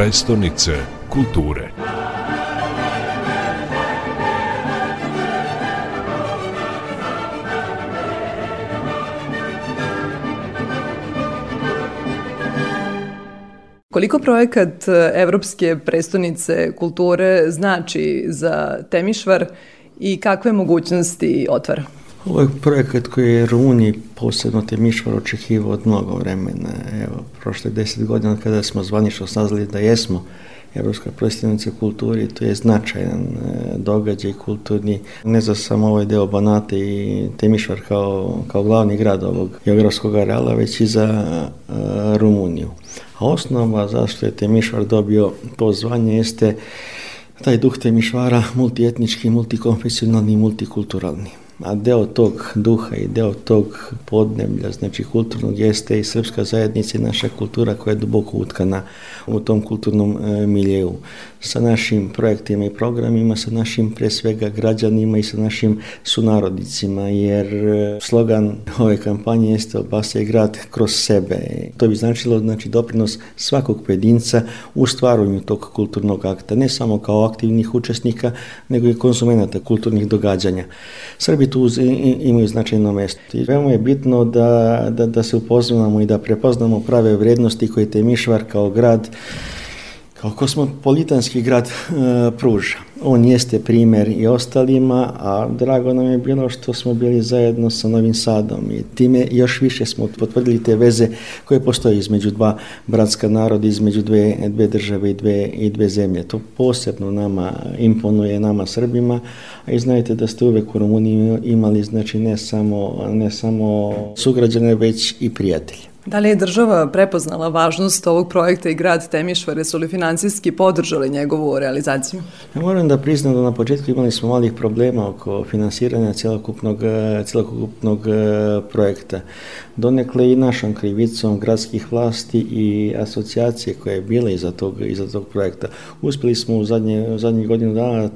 prestonice kulture. Koliko projekat e, Evropske prestonice kulture znači za Temišvar i kakve mogućnosti otvara? Ovo je projekat koji je Runi, posebno te Mišvar, očekivao od mnogo vremena. Evo, prošle deset godina kada smo zvanično saznali da jesmo Europska predstavnica kulturi, to je značajan e, događaj kulturni, ne za samo ovaj deo Banate i Temišvar kao, glavni grad ovog geografskog areala, već i za e, Rumuniju. A osnova zašto je Temišvar dobio to zvanje jeste taj duh Temišvara multietnički, multikonfesionalni i multikulturalni a deo tog duha i deo tog podneblja, znači kulturnog jeste i srpska zajednica i naša kultura koja je duboko utkana u tom kulturnom e, Sa našim projektima i programima, sa našim pre svega građanima i sa našim sunarodnicima, jer e, slogan ove kampanje jeste obasa i grad kroz sebe. To bi značilo znači, doprinos svakog pojedinca u stvaranju tog kulturnog akta, ne samo kao aktivnih učesnika, nego i konzumenata kulturnih događanja. Srbi tu imaju značajno mjesto. veoma je bitno da, da, da se upoznamo i da prepoznamo prave vrijednosti koje Mišvar kao grad kao kosmopolitanski grad e, pruža. On jeste primjer i ostalima, a drago nam je bilo što smo bili zajedno sa Novim Sadom i time još više smo potvrdili te veze koje postoje između dva bratska naroda, između dve, dve države i dve, i dve zemlje. To posebno nama imponuje, nama Srbima, a i znajte da ste uvek u Rumuniji imali znači ne samo, ne samo sugrađane, već i prijatelje. Da li je država prepoznala važnost ovog projekta i grad Temišvare su li financijski podržali njegovu realizaciju? Ja moram da priznam da na početku imali smo malih problema oko finansiranja celokupnog, e, e, projekta. Donekle i našom krivicom gradskih vlasti i asocijacije koje je bila iza tog, tog projekta. Uspjeli smo u zadnjih godinu dana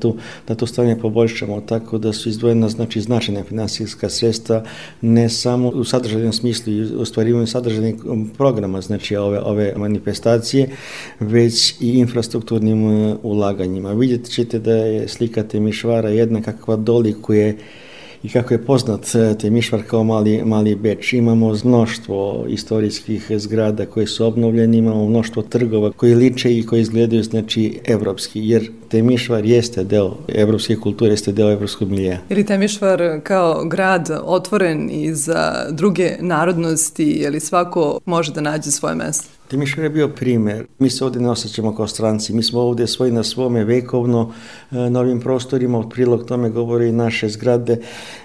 da, to stanje poboljšamo tako da su izdvojena znači, značajna financijska sredstva ne samo u sadržajnom smislu i ostvarivanju sadržaja Um, programa, znači ove, ove manifestacije, već i infrastrukturnim um, ulaganjima. Vidjet ćete da je slika Temišvara jedna kakva dolikuje i kako je poznat Temišvar kao mali, mali Beč. Imamo mnoštvo istorijskih zgrada koje su obnovljene, imamo mnoštvo trgova koji liče i koji izgledaju znači evropski, jer Temišvar jeste deo evropske kulture, jeste deo evropskog milija. Je li Temišvar kao grad otvoren i za druge narodnosti, je li svako može da nađe svoje mesto? Timišvar je bio primjer. Mi se ovdje ne osjećamo kao stranci, mi smo ovdje svoji na svome vekovno, e, na ovim prostorima, prilog tome govori naše zgrade,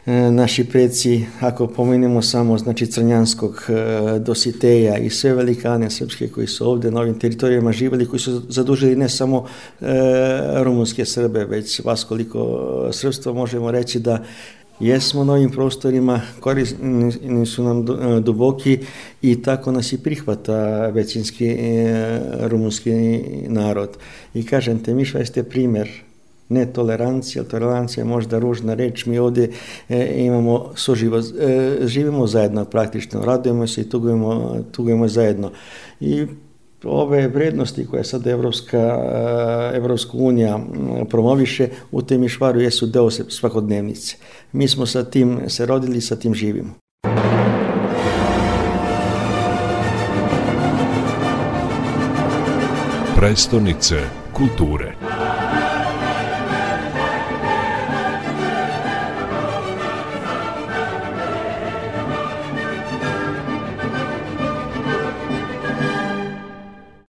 e, naši preci, ako pomenemo samo znači Crnjanskog, e, Dositeja i sve velikane srpske koji su ovdje na ovim teritorijama živali, koji su zadužili ne samo rumunske Srbe, već vas koliko srpstva možemo reći da jesmo na ovim prostorima, korisni su nam e, duboki i tako nas i prihvata većinski e, rumunski narod. I kažem te, Miša, jeste primjer ne tolerancija, tolerancija je možda ružna reč, mi ovdje e, imamo živimo zajedno praktično, radujemo se i tugujemo, tugujemo zajedno. I ove vrednosti koje sad Evropska, eh, Evropska unija mm, promoviše u tem išvaru jesu deo svakodnevnice. Mi smo sa tim se rodili, sa tim živimo. Prestonice kulture.